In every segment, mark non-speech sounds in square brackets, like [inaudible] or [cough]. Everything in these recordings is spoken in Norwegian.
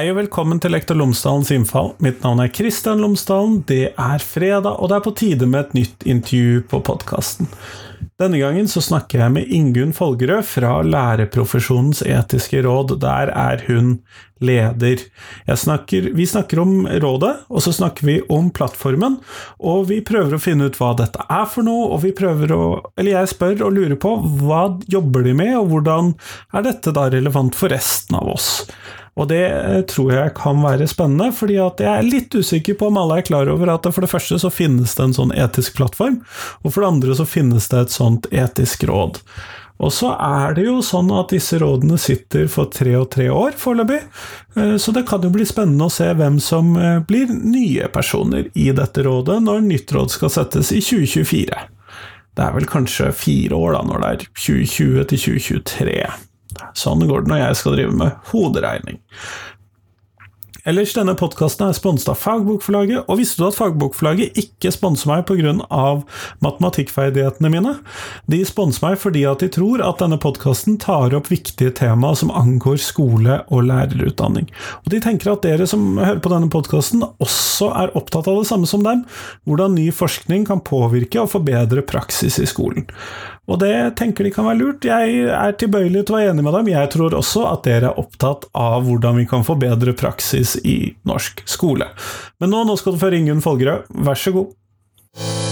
Hei og velkommen til Lektor Lomsdalens innfall. Mitt navn er Kristian Lomsdalen. Det er fredag, og det er på tide med et nytt intervju på podkasten. Denne gangen så snakker jeg med Ingunn Folgerød fra Lærerprofesjonens etiske råd. Der er hun leder. Snakker, vi snakker om rådet, og så snakker vi om plattformen. Og vi prøver å finne ut hva dette er for noe, og vi prøver å Eller jeg spør og lurer på hva jobber de med, og hvordan er dette da relevant for resten av oss? Og det eh, tror jeg kan være spennende, fordi jeg er litt usikker på om alle er klar over at for det første så finnes det en sånn etisk plattform, og for det andre så finnes det et sånt etisk råd. Og så er det jo sånn at disse rådene sitter for tre og tre år foreløpig, eh, så det kan jo bli spennende å se hvem som eh, blir nye personer i dette rådet når nytt råd skal settes i 2024. Det er vel kanskje fire år da, når det er 2020 til 2023. Sånn går det når jeg skal drive med hoderegning. Ellers, denne podkasten er sponset av Fagbokforlaget, og visste du at Fagbokforlaget ikke sponser meg pga. matematikkferdighetene mine? De sponser meg fordi at de tror at denne podkasten tar opp viktige tema som angår skole og lærerutdanning. Og de tenker at dere som hører på denne podkasten, også er opptatt av det samme som dem, hvordan ny forskning kan påvirke og forbedre praksis i skolen. Og det tenker de kan være lurt. Jeg er tilbøyelig til å være enig med dem. Jeg tror også at dere er opptatt av hvordan vi kan forbedre praksis i norsk skole. Men nå, nå skal du få Ingunn Folgerød, vær så god.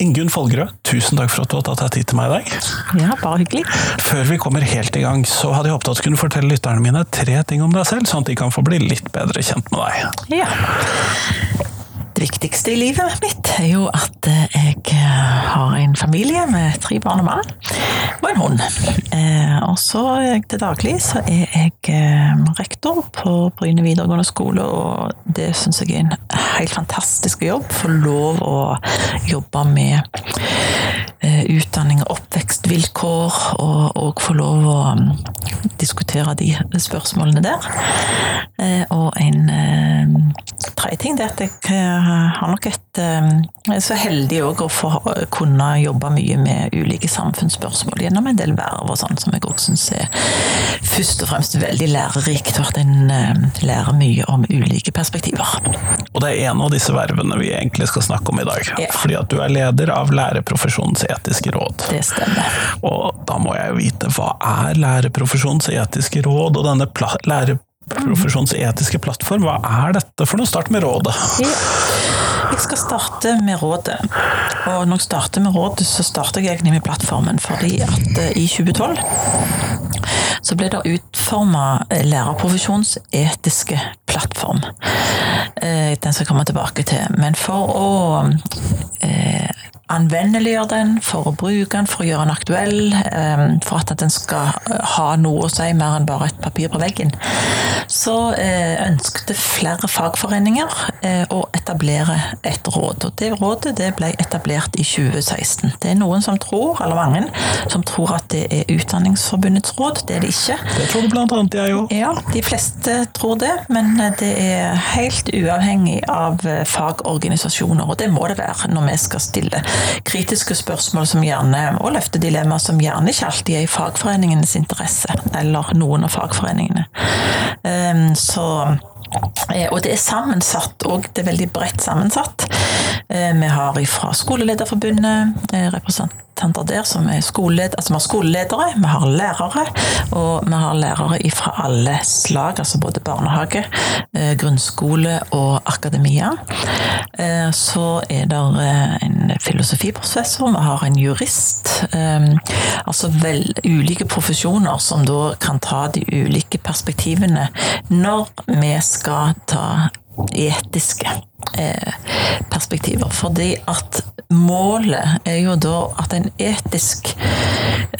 Ingunn Folgerød, tusen takk for at du har tatt deg tid til meg i dag. Ja, bare hyggelig. Før vi kommer helt i gang, så hadde jeg håpet at du kunne fortelle lytterne mine tre ting om deg selv, sånn at de kan få bli litt bedre kjent med deg. Ja. Viktigste i livet mitt er jo at eh, jeg eh, har en familie med tre barn og mann, og en hund. Eh, og så til daglig så er jeg rektor på Bryne videregående skole, og det syns jeg er en helt fantastisk jobb. Få lov å jobbe med utdanning og oppvekstvilkår, og, og få lov å mm, diskutere de spørsmålene der. Og en tredje ting er at jeg har nok et Jeg eh, er så heldig òg å få kunne jobbe mye med ulike samfunnsspørsmål gjennom en del verv og sånn, som jeg òg syns er først og fremst veldig lærerikt. Og at en eh, lærer mye om ulike perspektiver. Og det er en av disse vervene vi egentlig skal snakke om i dag. Ja. Fordi at du er leder av Lærerprofesjonens etiske råd. Det stemmer. Og da må jeg jo vite, hva er Lærerprofesjonens etiske råd, og denne lære Profesjonens etiske plattform, hva er dette for noe? Start med rådet. Ja. Jeg skal starte med rådet. Og når jeg starter med rådet, så starter jeg egentlig med plattformen. Fordi at eh, i 2012 så ble det utforma lærerprofesjonens etiske plattform. Eh, den skal jeg komme tilbake til. Men for å anvendeliggjøre den, for å bruke den, for å gjøre den aktuell, ehm, for at den skal eh, ha noe å si mer enn bare et papir på veggen, så eh, ønsket flere fagforeninger eh, å etablere et råd. Og det rådet det ble etablert i 2016. Det er noen som tror, eller mange, som tror at det er Utdanningsforbundets råd. Det er det ikke. Det tror du blant annet jeg òg. Ja, de fleste tror det, men det er helt uavhengig av fagorganisasjoner, og det må det være når vi skal stille kritiske spørsmål som gjerne, og løfte dilemmaer som gjerne ikke alltid er i fagforeningenes interesse, eller noen av fagforeningene. Ehm, så eh, og det er sammensatt, og det er veldig bredt sammensatt. Eh, vi har fra Skolelederforbundet eh, representanter representanter der som er skoleleder, altså vi har skoleledere, vi har lærere, og vi har lærere fra alle slag, altså både barnehage, eh, grunnskole og akademia. Eh, så er det eh, en filosofiprofessor, vi har en jurist. Altså vel, ulike profesjoner som da kan ta de ulike perspektivene når vi skal ta etiske perspektiver. Fordi at målet er jo da at en etisk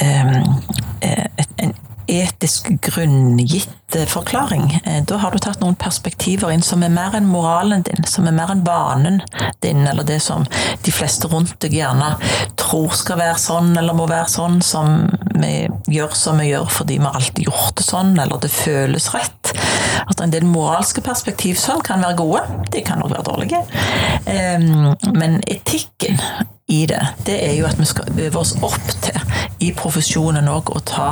en etisk grunngitt forklaring. Eh, da har du tatt noen perspektiver inn som er mer enn moralen din, som er mer enn vanen din, eller det som de fleste rundt deg gjerne tror skal være sånn, eller må være sånn, som vi gjør som vi gjør fordi vi har alltid gjort det sånn, eller det føles rett. At en del moralske perspektiv sånn kan være gode, de kan også være dårlige. Men etikken i det, det er jo at vi skal øve oss opp til i profesjonen òg å ta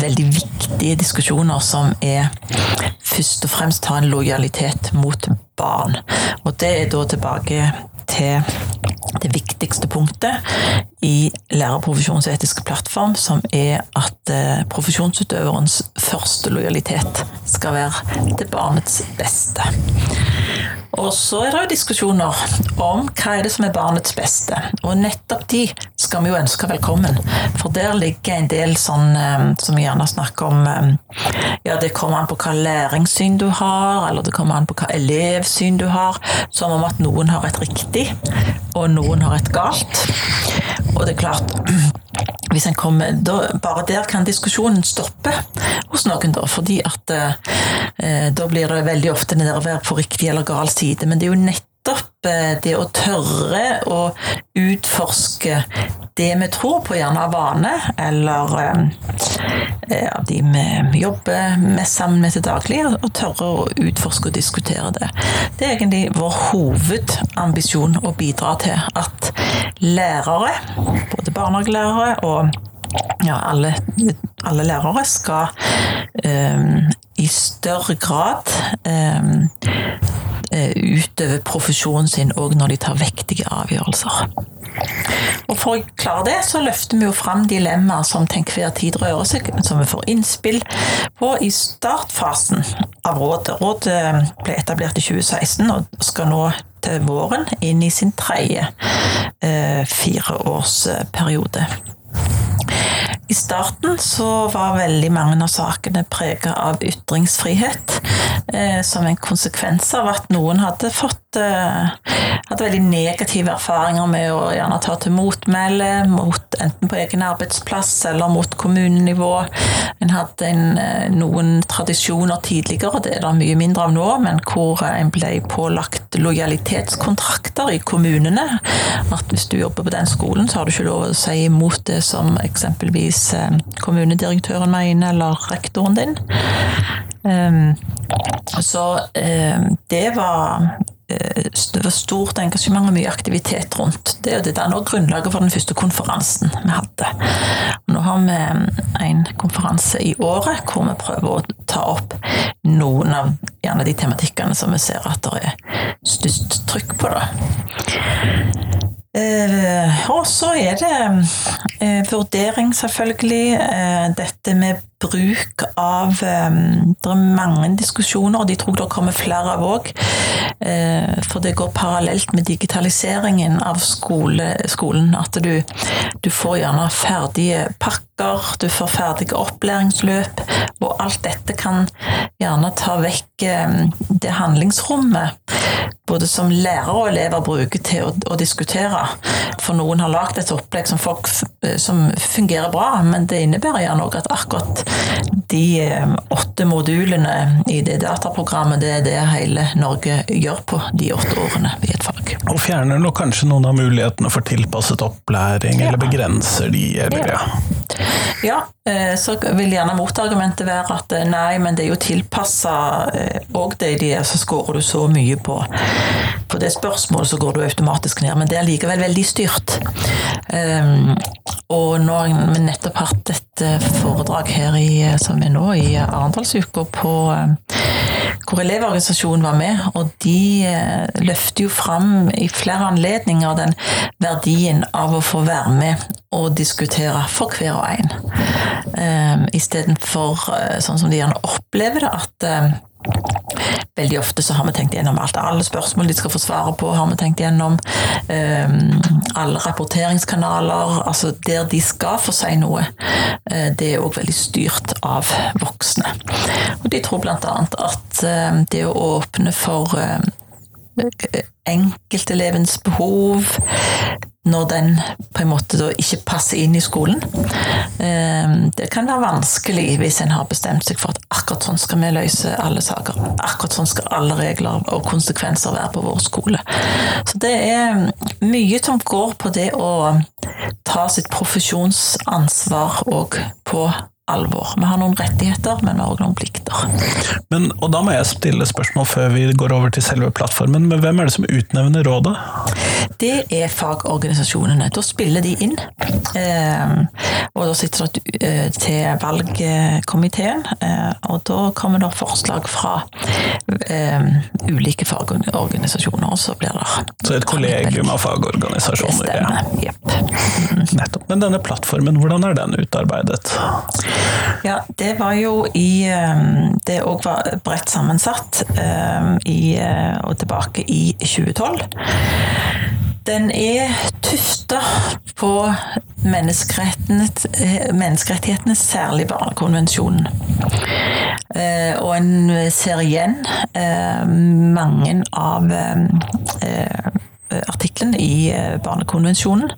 veldig viktige diskusjoner som er først og fremst ta en lojalitet mot barn. Og det er da tilbake til det viktigste punktet i lærerprofesjonens etiske plattform, som er at eh, profesjonsutøverens første lojalitet skal være til barnets beste. Og så er det jo diskusjoner om hva er det som er barnets beste. Og nettopp de skal vi jo ønske velkommen. For der ligger en del sånn eh, som vi gjerne snakker om eh, Ja, det kommer an på hva læringssyn du har, eller det kommer an på hva elevsyn du har. Som om at noen har et riktig, og noen har et galt. Og det er klart hvis en kommer, da, Bare der kan diskusjonen stoppe hos noen, da. Fordi at eh, da blir det veldig ofte det på riktig eller gal side. Men det er jo nettopp eh, det å tørre å utforske det vi tror på, gjerne av vane, eller eh, ja, de vi jobber mest sammen med til daglig, og tørre å utforske og diskutere det. Det er egentlig vår hovedambisjon å bidra til at lærere, både barnehagelærere og ja, alle, alle, lærere skal eh, i større grad eh, utøve profesjonen sin òg når de tar vektige avgjørelser. Og For å klare det, så løfter vi jo fram dilemmaer som til enhver tid rører seg, som vi får innspill på i startfasen av rådet. Rådet ble etablert i 2016 og skal nå til våren inn i sin tredje eh, fireårsperiode. I starten så var veldig mange av sakene prega av ytringsfrihet, eh, som en konsekvens av at noen hadde fått eh, hatt, veldig negative erfaringer med å gjerne ta til motmæle, mot, enten på egen arbeidsplass eller mot kommunenivå. En hadde en, eh, noen tradisjoner tidligere, det er det mye mindre av nå, men hvor en ble pålagt lojalitetskontrakter i kommunene. At hvis du jobber på den skolen, så har du ikke lov å si imot det som eksempelvis Eh, kommunedirektøren mener, eller rektoren din. Um, så um, det var eh, det var stort engasjement og mye aktivitet rundt. Det er det der nå grunnlaget for den første konferansen vi hadde. Nå har vi en konferanse i året hvor vi prøver å ta opp noen av gjerne de tematikkene som vi ser at det er størst trykk på. Da. Eh, og så er det eh, vurdering, selvfølgelig. Eh, dette med bruk av Det er mange diskusjoner, og de tror det kommer flere av òg. For det går parallelt med digitaliseringen av skole, skolen. At du, du får gjerne ferdige pakker, du får ferdige opplæringsløp. Og alt dette kan gjerne ta vekk det handlingsrommet både som lærere og elever bruker til å, å diskutere. For noen har lagd et opplegg som, folk, som, fungerer bra, men det innebærer gjerne òg at akkurat de eh, åtte modulene i det dataprogrammet, det er det hele Norge gjør på de åtte årene i et fag. Og fjerner nok kanskje noen av mulighetene for tilpasset opplæring, ja. eller begrenser de, eller ja. ja. Eh, så vil gjerne motargumentet være at eh, nei, men det er jo tilpassa òg det de er, så skårer du så mye på på det spørsmålet så går du automatisk ned, men det er likevel veldig styrt. Og nå har vi nettopp hatt et eh, foredrag her i, som er nå, i Arendalsuka på hvor Elevorganisasjonen var med, og de eh, løfter jo fram i flere anledninger den verdien av å få være med og diskutere for hver og en. Um, Istedenfor uh, sånn som de gjerne opplever det, at Veldig ofte så har vi tenkt gjennom alt. Alle spørsmål de skal få svare på, har vi tenkt gjennom. Um, alle rapporteringskanaler, altså der de skal få si noe. Uh, det er òg veldig styrt av voksne. Og de tror bl.a. at uh, det å åpne for uh, enkeltelevens behov, når den på en måte da ikke passer inn i skolen. Ehm, det kan være vanskelig hvis en har bestemt seg for at akkurat sånn skal vi løse alle saker. Akkurat sånn skal alle regler og konsekvenser være på vår skole. Så det er mye som går på det å ta sitt profesjonsansvar og på alvor. Vi har noen rettigheter, men vi har også noen plikter. Men, og da må jeg stille spørsmål før vi går over til selve plattformen. Men hvem er det som utnevner rådet? Det er fagorganisasjonene. Da spiller de inn. Eh, og da sitter det eh, til valgkomiteen, eh, og da kommer det forslag fra ulike fagorganisasjoner, og så blir det Så et kollegium av fagorganisasjoner? Det stemmer, ja. Nettopp. Men denne plattformen, hvordan er den utarbeidet? Ja, det var jo i Det òg var bredt sammensatt i, og tilbake i 2012. Den er tufta på menneskerettighetene, særlig Barnekonvensjonen. Eh, og en ser igjen eh, mange av eh, artikkelen i Barnekonvensjonen.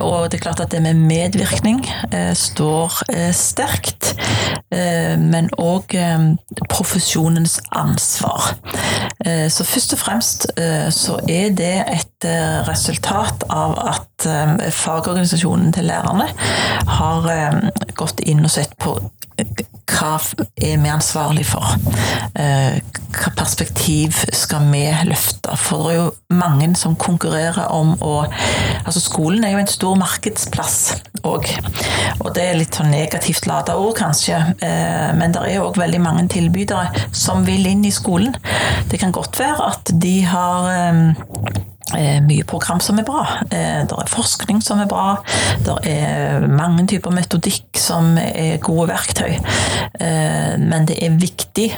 Og det er klart at det med medvirkning står sterkt. Men òg profesjonens ansvar. Så først og fremst så er det et resultat av at fagorganisasjonen til lærerne har gått inn og sett på hva er vi ansvarlig for? Hva perspektiv skal vi løfte? For det er jo mange som konkurrerer om å Altså skolen er jo en stor markedsplass òg. Og det er litt sånn negativt lada ord, kanskje. Eh, men det er òg veldig mange tilbydere som vil inn i skolen. Det kan godt være at de har Eh, mye program som er bra. Eh, det er forskning som er bra. Det er mange typer metodikk som er gode verktøy. Eh, men det er viktig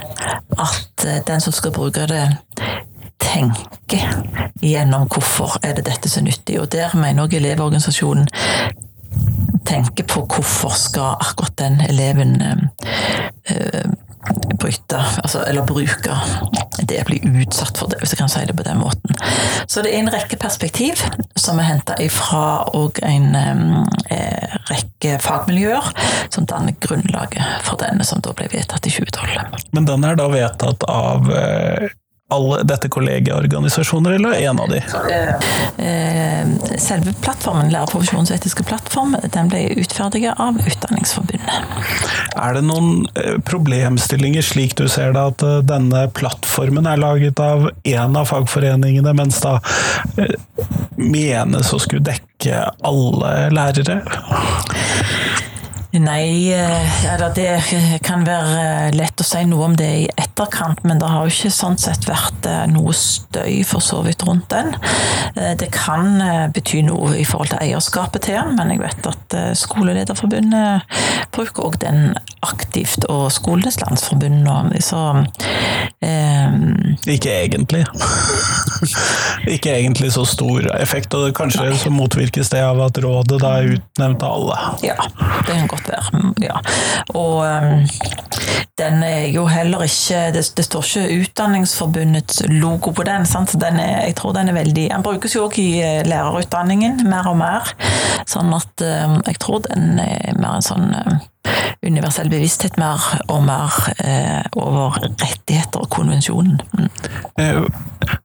at den som skal bruke det, tenker gjennom hvorfor er det dette så nyttig. Og der mener også Elevorganisasjonen tenker på hvorfor skal akkurat den eleven bryte, altså, eller bruke det, bli utsatt for det, hvis jeg kan si det på den måten. Så det er en rekke perspektiv som er henta ifra og en eh, rekke fagmiljøer som danner grunnlaget for denne som da ble vedtatt i 2012. Men den er da vedtatt av eh alle dette kollegaorganisasjoner, eller én av de? Eh, selve plattformen, Lærerprofesjonsetiske plattform, den ble utferdiget av Utdanningsforbundet. Er det noen eh, problemstillinger, slik du ser det, at eh, denne plattformen er laget av én av fagforeningene, mens da menes å skulle dekke alle lærere? Nei, ja, det kan være lett å si noe om det i etterkant, men det har jo ikke sånn sett vært eh, noe støy for så vidt rundt den. Eh, det kan eh, bety noe i forhold til eierskapet til den, men jeg vet at Skolelederforbundet bruker òg den aktivt, og Skolenes landsforbund nå, så um, Ikke egentlig. [laughs] ikke egentlig så stor effekt, og kanskje Nei. så motvirkes det av at rådet da er utnevnt av alle. Ja, det kan godt være. Mm, ja. Og um, den er jo heller ikke Det, det står ikke Utdanningsforbundets logo på den. den er, jeg tror den er veldig Den brukes jo også i eh, lærerutdanningen mer og mer. Sånn at um, jeg tror den er mer en sånn um, universell bevissthet mer og mer eh, over rettigheter og konvensjonen. Mm. Eh,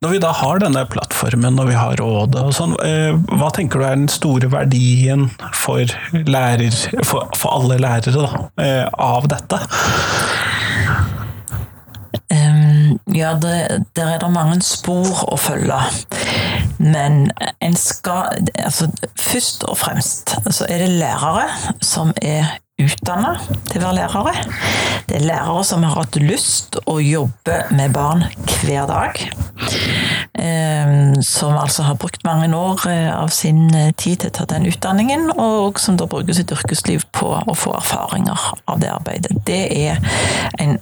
når vi da har denne plattformen og vi har rådet og sånn, eh, hva tenker du er den store verdien for, lærer, for, for alle lærere da, eh, av dette? Um, ja, det, der er det mange spor å følge. Men en skal altså, Først og fremst så er det lærere som er utdanna til å være lærere. Det er lærere som har hatt lyst å jobbe med barn hver dag. Ehm, som altså har brukt mange år eh, av sin eh, tid til å ta den utdanningen, og som da bruker sitt yrkesliv på å få erfaringer av det arbeidet. Det er en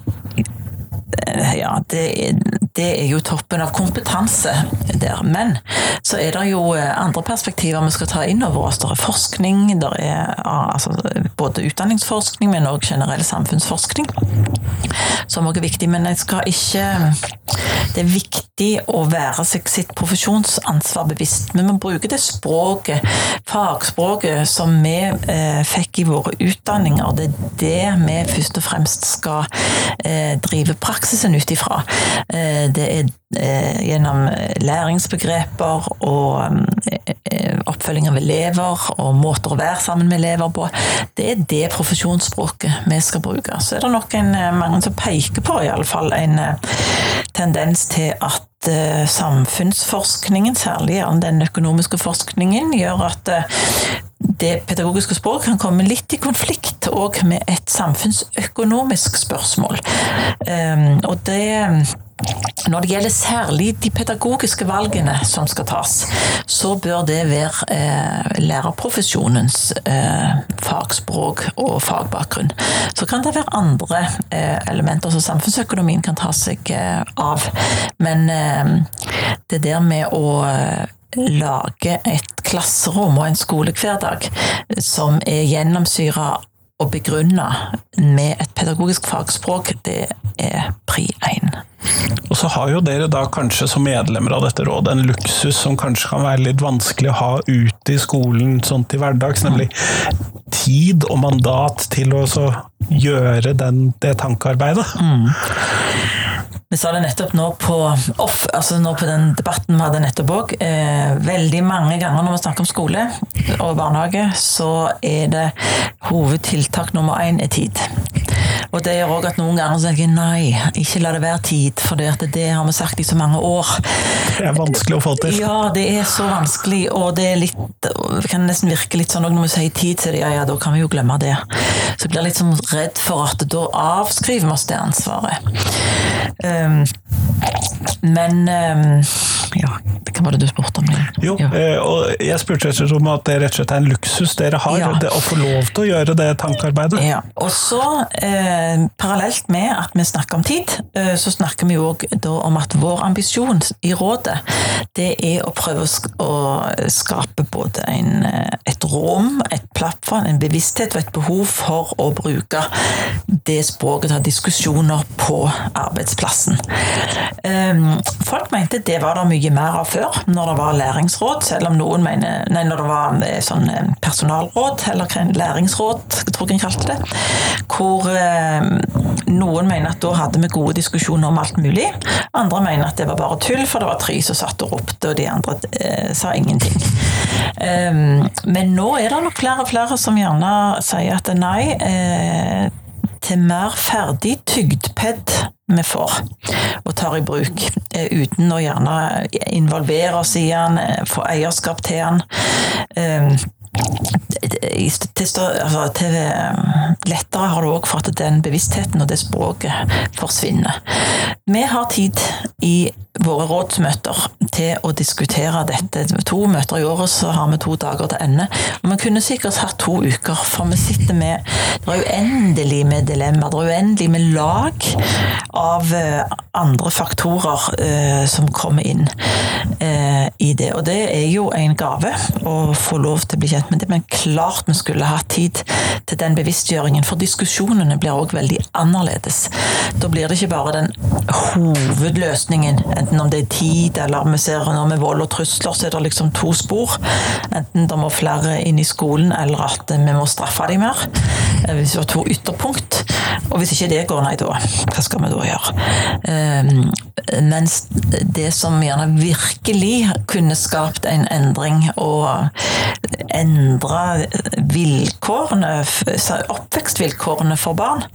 Eh, ja, det, det, er jo toppen av kompetanse der. Men så er det jo eh, andre perspektiver vi skal ta inn over oss. Det er forskning, det er altså, både utdanningsforskning, men også generell samfunnsforskning, som også er viktig. Men jeg skal ikke det er viktig å være seg sitt profesjonsansvar bevisst. Vi må bruke det språket, fagspråket, som vi eh, fikk i våre utdanninger. Det er det vi først og fremst skal eh, drive praksisen ut ifra. Eh, det er eh, gjennom læringsbegreper og eh, oppfølging av elever og måter å være sammen med elever på. Det er det profesjonsspråket vi skal bruke. Så er det nok en, eh, mange som peker på i alle fall en tendens til at samfunnsforskningen, særlig den økonomiske forskningen, gjør at det pedagogiske språk kan komme litt i konflikt òg med et samfunnsøkonomisk spørsmål. Og det når det gjelder særlig de pedagogiske valgene som skal tas, så bør det være eh, lærerprofesjonens eh, fagspråk og fagbakgrunn. Så kan det være andre eh, elementer som samfunnsøkonomien kan ta seg eh, av. Men eh, det der med å eh, lage et klasserom og en skolehverdag som er gjennomsyra og begrunna med et pedagogisk fagspråk, det er pri én. Og så har jo dere da kanskje som medlemmer av dette rådet en luksus som kanskje kan være litt vanskelig å ha ute i skolen sånn til hverdags, nemlig tid og mandat til å gjøre den, det tankearbeidet. Mm. Vi sa det nettopp nå på, off, altså nå på den debatten vi hadde nettopp òg. Eh, veldig mange ganger når vi snakker om skole og barnehage, så er det hovedtiltak nummer én er tid. Og det gjør òg at noen ganger tenker jeg nei, ikke la det være tid, for det, det har vi sagt i så mange år. Det er vanskelig å få til. Ja, det er så vanskelig, og det er litt Det kan nesten virke litt sånn når vi sier tid, så det, ja, ja, da kan vi jo glemme det. Så jeg blir litt sånn redd for at da avskriver vi oss det ansvaret. Um, men um, ja, det kan det du spurte om? Jo, ja. Eh, og jeg spurte rett og slett om at det rett og slett er en luksus dere har, ja. det, å få lov til å gjøre det tankearbeidet. Ja, og så eh, parallelt med at vi snakker om tid, eh, så snakker vi òg om at vår ambisjon i rådet, det er å prøve å skape både en, eh, et rom, et plattform, en bevissthet og et behov for å bruke det språket til diskusjoner på arbeidsplassen. Eh, folk mente det var det mye mye mer av før, når det var læringsråd, selv om noen mener Nei, når det var eh, sånn eh, personalråd, eller læringsråd, jeg tror jeg en kalte det. Hvor eh, noen mener at da hadde vi gode diskusjoner om alt mulig. Andre mener at det var bare tull, for det var tre som satt og ropte, og de andre eh, sa ingenting. Um, men nå er det nok flere og flere som gjerne sier at nei, eh, til mer ferdig tygd ped vi får og tar i bruk, eh, uten å gjerne involvere oss i den, eh, få eierskap til den. Ehm, altså, til lettere har det òg for at den bevisstheten og det språket forsvinner. Vi har tid i våre rådsmøter til å diskutere dette. To møter i året, så har vi to dager til ende. Og vi kunne sikkert hatt to uker, for vi sitter med Det er uendelig med dilemmaer. Det er uendelig med lag av eh, andre faktorer eh, som kommer inn eh, i det. Og det er jo en gave å få lov til å bli kjent med det, men klart vi skulle hatt tid til den bevisstgjøringen, for diskusjonene blir òg veldig annerledes. Da blir det ikke bare den hovedløsningen Enten om det er tid, eller vi ser nå med vold og trusler, så er det liksom to spor. Enten det må flere inn i skolen, eller at vi må straffe dem mer. Eh, hvis vi har to ytterpunkt. Og hvis ikke det går, nei, da hva skal vi da gjøre? Um, mens det som gjerne virkelig kunne skapt en endring og endre vilkårene, oppvekstvilkårene for barn,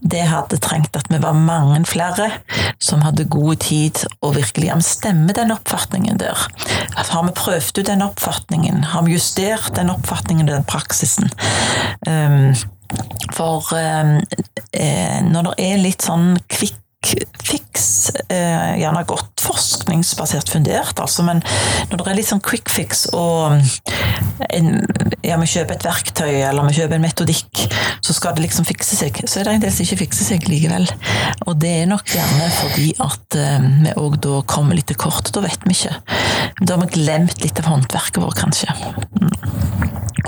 det hadde trengt at vi var mange flere som hadde god tid og virkelig ja, stemmer den oppfatningen der. Har vi prøvd ut den oppfatningen? Har vi justert den oppfatningen og den praksisen? Um, for um, når det er litt sånn kvikk fix, eh, gjerne godt forskningsbasert fundert, altså, men når det er litt sånn quick fix og en, ja, vi kjøper et verktøy eller vi kjøper en metodikk, så skal det liksom fikse seg. Så er det en del som ikke fikser seg likevel. Og det er nok gjerne fordi at eh, vi òg da kommer litt til kort. Da vet vi ikke. Da har vi glemt litt av håndverket vårt, kanskje. Mm.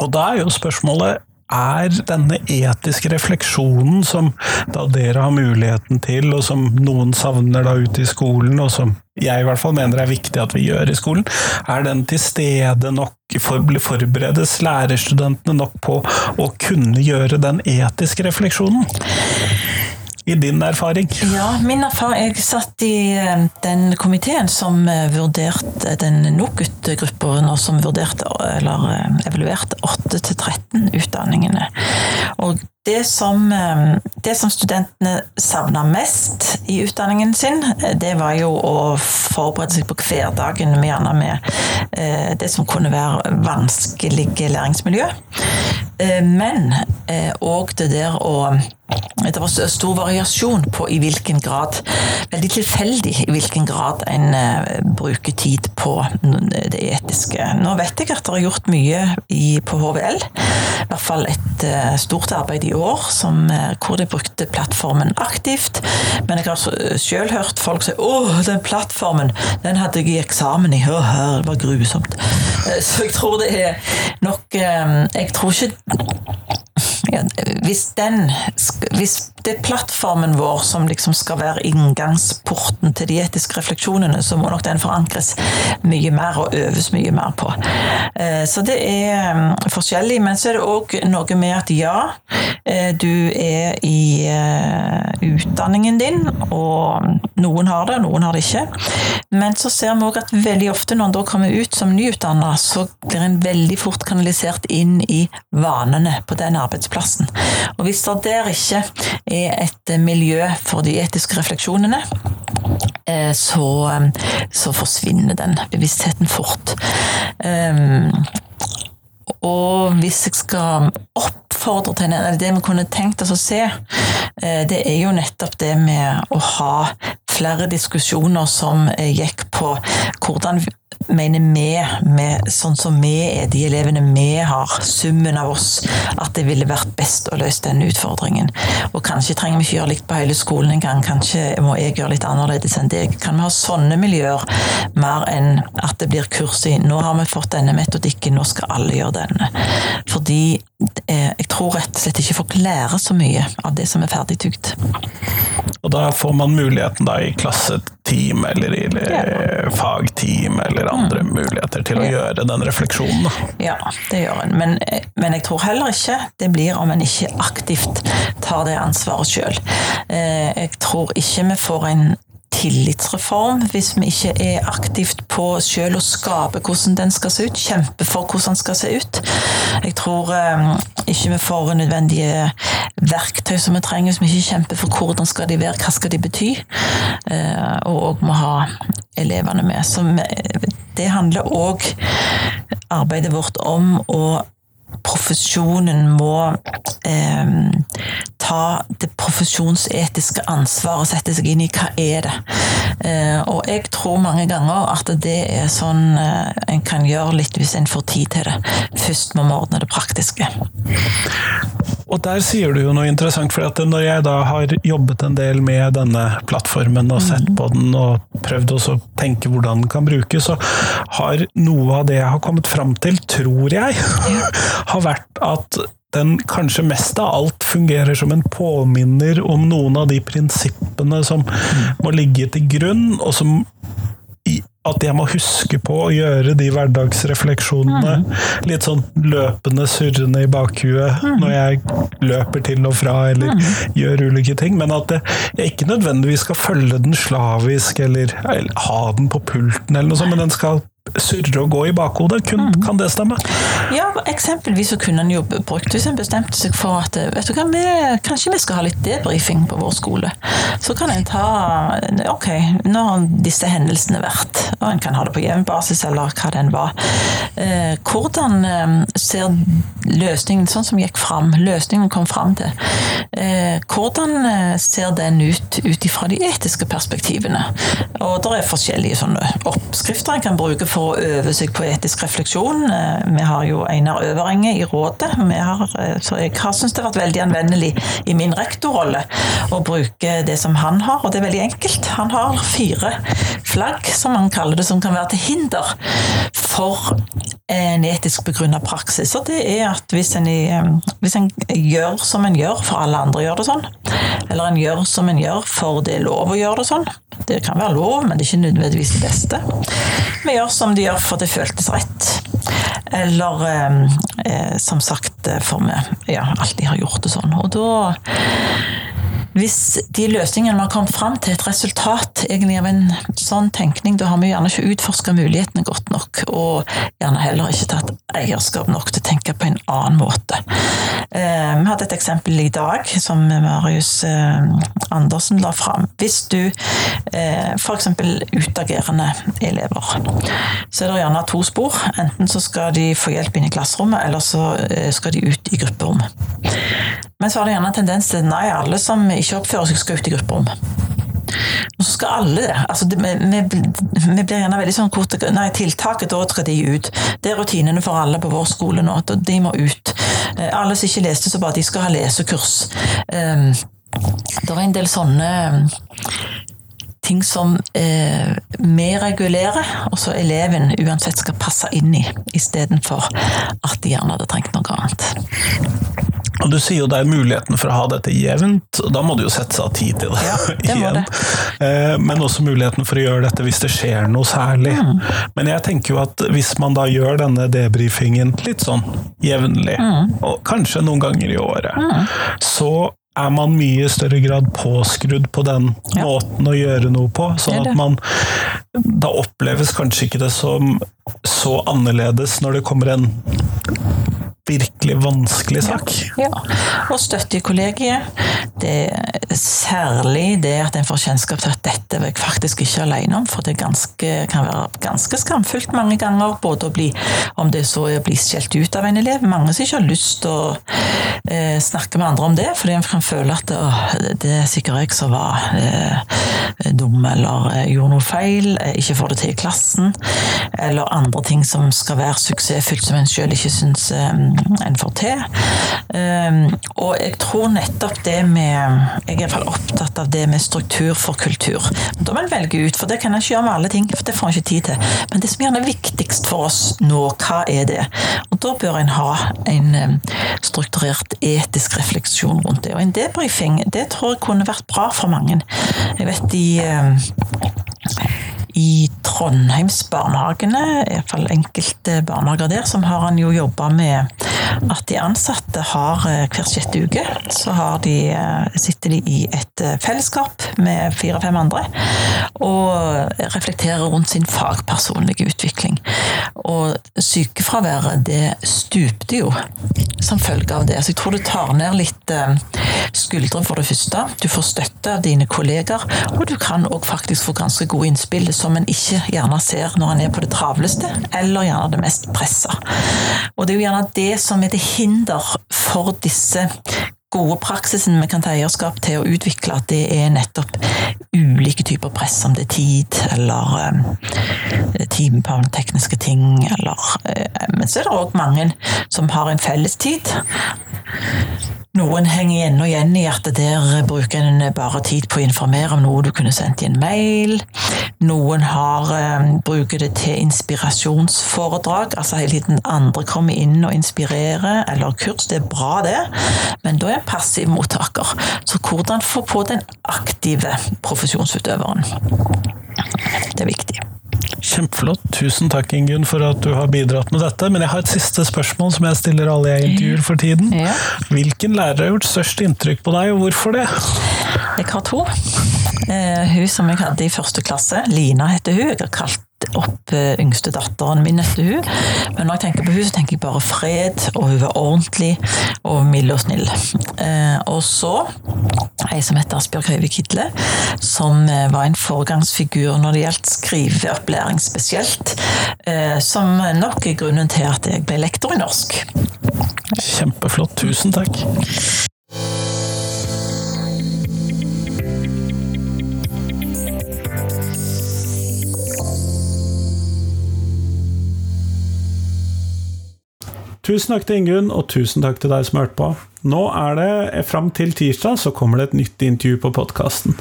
Og da er jo spørsmålet er denne etiske refleksjonen som da dere har muligheten til, og som noen savner da ute i skolen, og som jeg i hvert fall mener er viktig at vi gjør i skolen, er den til stede nok? Forberedes lærerstudentene nok på å kunne gjøre den etiske refleksjonen? I din erfaring? Ja, min erfaring Jeg satt i eh, den komiteen som eh, vurderte den NOKUT-gruppa, som vurderte, eller eh, evaluerte 8-13 utdanningene. Og det som, det som, studentene savna mest i utdanningen sin, det var jo å forberede seg på hverdagen, gjerne med det som kunne være vanskelige læringsmiljø. Men òg det der å det var stor variasjon på i hvilken grad Veldig tilfeldig i hvilken grad en uh, bruker tid på det etiske. Nå vet jeg at det er gjort mye i, på HVL. I hvert fall et uh, stort arbeid i år som, uh, hvor de brukte plattformen aktivt. Men jeg har selv hørt folk si 'Å, den plattformen, den hadde jeg i eksamen i'. hør, det var grusomt. Så jeg tror det er nok Jeg tror ikke hvis, den, hvis det er plattformen vår som liksom skal være inngangsporten til de etiske refleksjonene, så må nok den forankres mye mer og øves mye mer på. Eh, så det er mm, forskjellig, men så er det òg noe med at ja, eh, du er i eh, utdanningen din, og noen har det, noen har det ikke. Men så ser vi òg at veldig ofte når en da kommer ut som nyutdanna, så blir en veldig fort kanalisert inn i vanene på den arbeidsplassen. Og hvis det der ikke er et miljø for de etiske refleksjonene, eh, så, så forsvinner den bevisstheten fort. Ehm, og hvis jeg skal oppfordre til eller det vi kunne tenkt oss å se, eh, det er jo nettopp det med å ha flere diskusjoner som gikk på hvordan mener vi, med, sånn som vi er, de elevene vi har, summen av oss, at det ville vært best å løse denne utfordringen. Og kanskje trenger vi ikke gjøre likt på hele skolen engang, kanskje må jeg gjøre litt annerledes enn deg. Kan vi ha sånne miljøer mer enn at det blir kurs i nå har vi fått denne metodikken, nå skal alle gjøre denne. Fordi jeg tror rett og slett ikke folk lærer så mye av det som er ferdigtygd. Og da får man muligheten da i klasseteam eller i ja. fagteam eller andre mm. muligheter til å gjøre den refleksjonen. Ja, det gjør en. Men, men, jeg tror heller ikke det blir om en ikke aktivt tar det ansvaret sjøl. Eh, jeg tror ikke vi får en tillitsreform hvis vi ikke er aktivt på selv å skape hvordan den skal se ut. Kjempe for hvordan den skal se ut. Jeg tror eh, ikke vi får nødvendige verktøy som vi trenger, hvis vi ikke kjemper for hvordan skal de være, hva skal de bety. Eh, og må ha elevene med. Så det handler òg arbeidet vårt om å profesjonen må eh, ta det profesjonsetiske ansvaret og sette seg inn i hva er det. Eh, og jeg tror mange ganger at det er sånn eh, en kan gjøre litt hvis en får tid til det. Først må vi ordne det praktiske. Og der sier du jo noe interessant, for når jeg da har jobbet en del med denne plattformen og sett på den og prøvd å tenke hvordan den kan brukes, så har noe av det jeg har kommet fram til, tror jeg, [laughs] har vært at den kanskje mest av alt fungerer som en påminner om noen av de prinsippene som må ligge til grunn, og som at jeg må huske på å gjøre de hverdagsrefleksjonene mm. litt sånn løpende, surrende i bakhuet mm. når jeg løper til og fra eller mm. gjør ulike ting. Men at jeg ikke nødvendigvis skal følge den slavisk eller, eller ha den på pulten, eller noe sånt, men den skal surre og gå i bakhodet. Kun, mm. Kan det stemme? Ja, eksempelvis så kunne en jo brukt Hvis en bestemte seg for at vet du hva, vi, kanskje vi skal ha litt debrifing på vår skole. Så kan en ta Ok, nå har disse hendelsene vært, og en kan ha det på jevn basis eller hva den var. Eh, hvordan eh, ser løsningen, sånn som gikk fram, løsningen kom fram til, eh, hvordan eh, ser den ut ut ifra de etiske perspektivene? Og det er forskjellige sånne oppskrifter en kan bruke for å øve seg på etisk refleksjon. Eh, vi har jo Einar Øverenge i rådet, har, eh, så jeg har syntes det har vært veldig anvendelig i min rektorrolle å bruke det som han har, og det er veldig enkelt. Han har fire flagg, som han kaller det, som kan være til hinder for en etisk begrunnet praksis. Og det er at hvis en, hvis en, gjør som en gjør for alle andre gjør det sånn, eller en gjør som en gjør for det er lov å gjøre det sånn, det kan være lov, men det er ikke nødvendigvis det beste. Vi gjør som de gjør for det føltes rett. Eller eh, som sagt for meg ja, alltid har gjort det sånn. Og da hvis de løsningene man kommet fram til, et resultat egentlig av en sånn tenkning, da har vi gjerne ikke utforska mulighetene godt nok, og gjerne heller ikke tatt eierskap nok til å tenke på en annen måte. Eh, vi hadde et eksempel i dag som Marius eh, Andersen la fram. Hvis du eh, f.eks. utagerende elever, så er det gjerne to spor. Enten så skal de få hjelp inn i klasserommet, eller så skal de ut i grupperom. Men så har det gjerne en tendens til nei, alle som ikke oppfører seg, skal ut i grupperom. Og så skal alle det. Altså, det vi, vi, blir gjerne veldig sånn kort Nei, tiltaket, da skal de ut. Det er rutinene for alle på vår skole nå, at de må ut. Eh, alle som ikke leste så bare, de skal ha lesekurs. Um, det er en del sånne ting som eh, vi regulerer, og så eleven uansett skal passe inn i, istedenfor at de gjerne hadde trengt noe annet. Og Du sier jo det er muligheten for å ha dette jevnt, og da må det jo sette seg av tid til det. Ja, [laughs] det igjen. det. Eh, men også muligheten for å gjøre dette hvis det skjer noe særlig. Mm. Men jeg tenker jo at hvis man da gjør denne debrifingen litt sånn jevnlig, mm. og kanskje noen ganger i året, mm. så er man mye større grad påskrudd på den ja. måten å gjøre noe på. Sånn at man Da oppleves kanskje ikke det som så annerledes når det kommer en virkelig vanskelig sak. Ja, ja. og støtte i kollegiet. Det er særlig det at en får kjennskap til at dette er jeg faktisk ikke alene om, for det ganske, kan være ganske skamfullt mange ganger. Både å bli, om det så er å bli skjelt ut av en elev, mange som ikke har lyst til å eh, snakke med andre om det, fordi en kan føle at å, det er sikkert jeg som var eh, dum eller eh, gjorde noe feil, eh, ikke får det til i klassen, eller andre ting som skal være suksessfylt som en sjøl ikke syns eh, en får til. Ehm, og jeg tror nettopp det med Jeg er i hvert fall opptatt av det med struktur for kultur. Da må en velge ut, for det kan en ikke gjøre med alle ting, for det får en ikke tid til. Men det som gjerne er viktigst for oss nå, hva er det? Og da bør en ha en ehm, strukturert etisk refleksjon rundt det. Og en debrifing, det tror jeg kunne vært bra for mange. Jeg vet de ehm, i Trondheims barnehagene, iallfall enkelte barnehager der, som har han jo jobba med at de ansatte har eh, hver sjette uke så de, eh, sitter de i et eh, fellesskap med fire-fem andre og reflekterer rundt sin fagpersonlige utvikling. Og sykefraværet, det stupte jo som følge av det. Så jeg tror det tar ned litt skuldre for det første. Du får støtte av dine kolleger, og du kan òg faktisk få ganske gode innspill som en ikke gjerne ser når en er på det travleste, eller gjerne det mest pressa. Og det er jo gjerne det som er til hinder for disse gode praksisen vi kan ta eierskap til å utvikle, at det er nettopp ulike typer press, om det er tid eller eh, timeplan, tekniske ting, eller eh, Men så er det òg mange som har en felles tid. Noen henger ennå igjen i at der bruker en bare tid på å informere om noe du kunne sendt i en mail. Noen har, um, bruker det til inspirasjonsforedrag, altså hele tiden andre kommer inn og inspirerer, eller kurs. Det er bra, det, men da er en passiv mottaker. Så hvordan få på den aktive profesjonsutøveren? Det er viktig. Kjempeflott. Tusen takk, Ingunn, for at du har bidratt med dette. Men jeg har et siste spørsmål som jeg stiller alle jeg intervjuer for tiden. Ja. Hvilken lærer har gjort størst inntrykk på deg, og hvorfor det? Jeg har to. Uh, hun som jeg hadde i første klasse, Lina heter hun. Jeg har kalt opp eh, yngste datteren min etter hun. Men når jeg tenker på hun, så tenker jeg bare fred, og hun var ordentlig og mild og snill. Eh, og så ei som heter Asbjørg Høyvik Kidle, som eh, var en foregangsfigur når det gjaldt skriveopplæring spesielt. Som nok er grunnen til at jeg ble lektor i norsk. Kjempeflott. Tusen takk. Tusen takk til Ingunn, og tusen takk til deg som hørte på. Nå er det fram til tirsdag, så kommer det et nytt intervju på podkasten.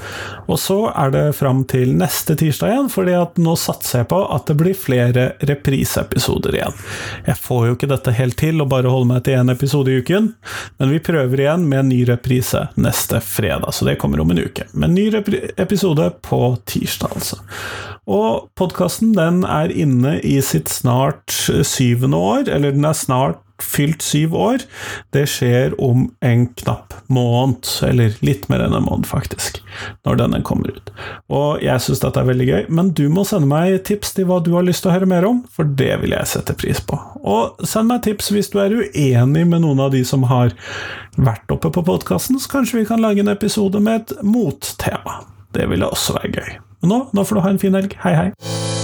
Og så er det fram til neste tirsdag igjen, fordi at nå satser jeg på at det blir flere repriseepisoder igjen. Jeg får jo ikke dette helt til å bare holde meg til én episode i uken, men vi prøver igjen med en ny reprise neste fredag, så det kommer om en uke. Men ny episode på tirsdag, altså. Og podkasten den er inne i sitt snart syvende år, eller den er snart fylt syv år. Det skjer om en knapp måned, eller litt mer enn en måned, faktisk, når denne kommer ut. Og jeg syns dette er veldig gøy, men du må sende meg tips til hva du har lyst til å høre mer om, for det vil jeg sette pris på. Og send meg tips hvis du er uenig med noen av de som har vært oppe på podkasten, så kanskje vi kan lage en episode med et mottema. Det ville også være gøy. Men nå, nå får du ha en fin helg. Hei, hei.